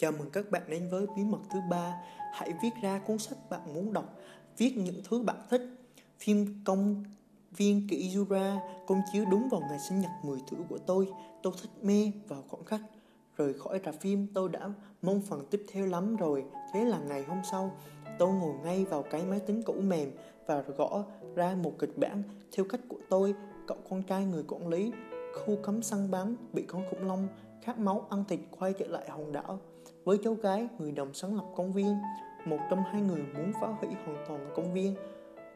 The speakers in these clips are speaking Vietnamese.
Chào mừng các bạn đến với bí mật thứ ba. Hãy viết ra cuốn sách bạn muốn đọc, viết những thứ bạn thích. Phim công viên kỷ Jura công chiếu đúng vào ngày sinh nhật 10 tuổi của tôi. Tôi thích mê vào khoảng khắc. Rời khỏi rạp phim tôi đã mong phần tiếp theo lắm rồi. Thế là ngày hôm sau, tôi ngồi ngay vào cái máy tính cũ mềm và gõ ra một kịch bản theo cách của tôi. Cậu con trai người quản lý khu cấm săn bắn bị con khủng long, khát máu, ăn thịt quay trở lại hòn đảo. Với cháu gái, người đồng sáng lập công viên, một trong hai người muốn phá hủy hoàn toàn công viên.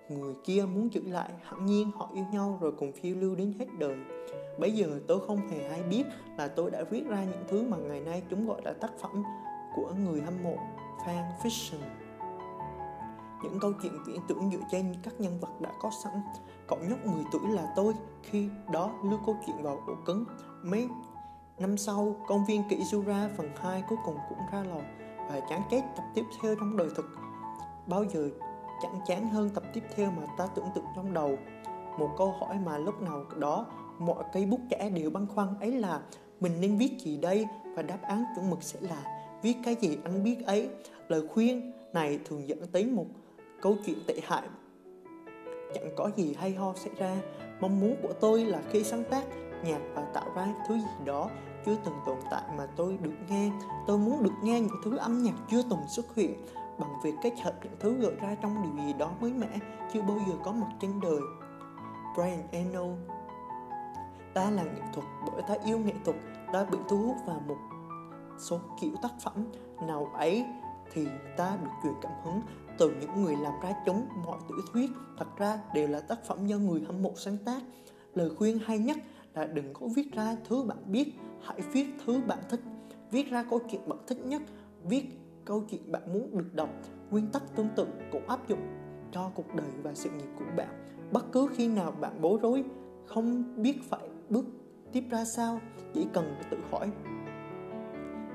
Người kia muốn giữ lại, hẳn nhiên họ yêu nhau rồi cùng phiêu lưu đến hết đời. Bây giờ tôi không hề hay biết là tôi đã viết ra những thứ mà ngày nay chúng gọi là tác phẩm của người hâm mộ fan fiction những câu chuyện viễn tưởng dựa trên các nhân vật đã có sẵn cậu nhóc 10 tuổi là tôi khi đó lưu câu chuyện vào ổ cứng mấy Năm sau, công viên kỹ Jura phần 2 cuối cùng cũng ra lò và chán chết tập tiếp theo trong đời thực. Bao giờ chẳng chán hơn tập tiếp theo mà ta tưởng tượng trong đầu. Một câu hỏi mà lúc nào đó mọi cây bút trẻ đều băn khoăn ấy là mình nên viết gì đây và đáp án chuẩn mực sẽ là viết cái gì anh biết ấy. Lời khuyên này thường dẫn tới một câu chuyện tệ hại. Chẳng có gì hay ho xảy ra. Mong muốn của tôi là khi sáng tác, nhạc và tạo ra thứ gì đó chưa từng tồn tại mà tôi được nghe. Tôi muốn được nghe những thứ âm nhạc chưa từng xuất hiện bằng việc kết hợp những thứ gợi ra trong điều gì đó mới mẻ, chưa bao giờ có mặt trên đời. Brian Eno. Ta là nghệ thuật bởi ta yêu nghệ thuật, ta bị thu hút vào một số kiểu tác phẩm nào ấy thì ta được truyền cảm hứng từ những người làm ra chúng mọi tiểu thuyết. Thật ra đều là tác phẩm do người hâm mộ sáng tác. Lời khuyên hay nhất là đừng có viết ra thứ bạn biết, hãy viết thứ bạn thích. Viết ra câu chuyện bạn thích nhất, viết câu chuyện bạn muốn được đọc. Nguyên tắc tương tự cũng áp dụng cho cuộc đời và sự nghiệp của bạn. Bất cứ khi nào bạn bối rối, không biết phải bước tiếp ra sao, chỉ cần tự hỏi.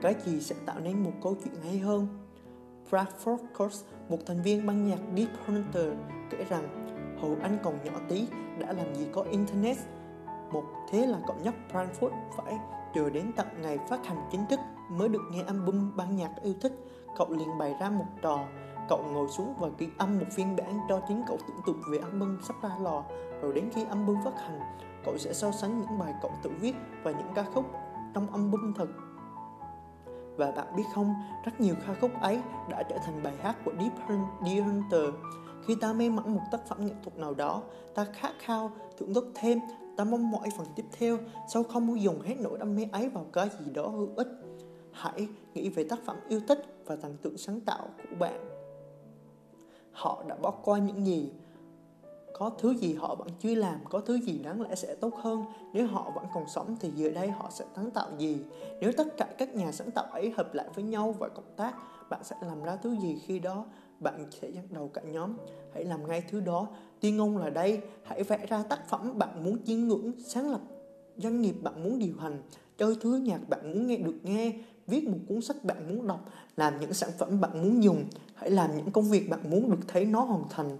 Cái gì sẽ tạo nên một câu chuyện hay hơn? Bradford Cox, một thành viên ban nhạc Deep Hunter, kể rằng hồi anh còn nhỏ tí đã làm gì có Internet? Một thế là cậu nhóc Bradford phải chờ đến tận ngày phát hành chính thức mới được nghe album ban nhạc yêu thích. Cậu liền bày ra một trò cậu ngồi xuống và ghi âm một phiên bản cho chính cậu tưởng tượng về album sắp ra lò. Rồi đến khi album phát hành cậu sẽ so sánh những bài cậu tự viết và những ca khúc trong album thật và bạn biết không, rất nhiều ca khúc ấy đã trở thành bài hát của Deep Hunter. Khi ta mê mẩn một tác phẩm nghệ thuật nào đó, ta khát khao thưởng thức thêm, ta mong mỏi phần tiếp theo sau không muốn dùng hết nỗi đam mê ấy vào cái gì đó hữu ích? Hãy nghĩ về tác phẩm yêu thích và thần tượng sáng tạo của bạn. Họ đã bỏ qua những gì có thứ gì họ vẫn chưa làm, có thứ gì đáng lẽ sẽ tốt hơn. Nếu họ vẫn còn sống thì giờ đây họ sẽ sáng tạo gì? Nếu tất cả các nhà sáng tạo ấy hợp lại với nhau và cộng tác, bạn sẽ làm ra thứ gì khi đó? Bạn sẽ dẫn đầu cả nhóm. Hãy làm ngay thứ đó. Tuyên ngôn là đây. Hãy vẽ ra tác phẩm bạn muốn chiêm ngưỡng, sáng lập doanh nghiệp bạn muốn điều hành, chơi thứ nhạc bạn muốn nghe được nghe, viết một cuốn sách bạn muốn đọc, làm những sản phẩm bạn muốn dùng. Hãy làm những công việc bạn muốn được thấy nó hoàn thành.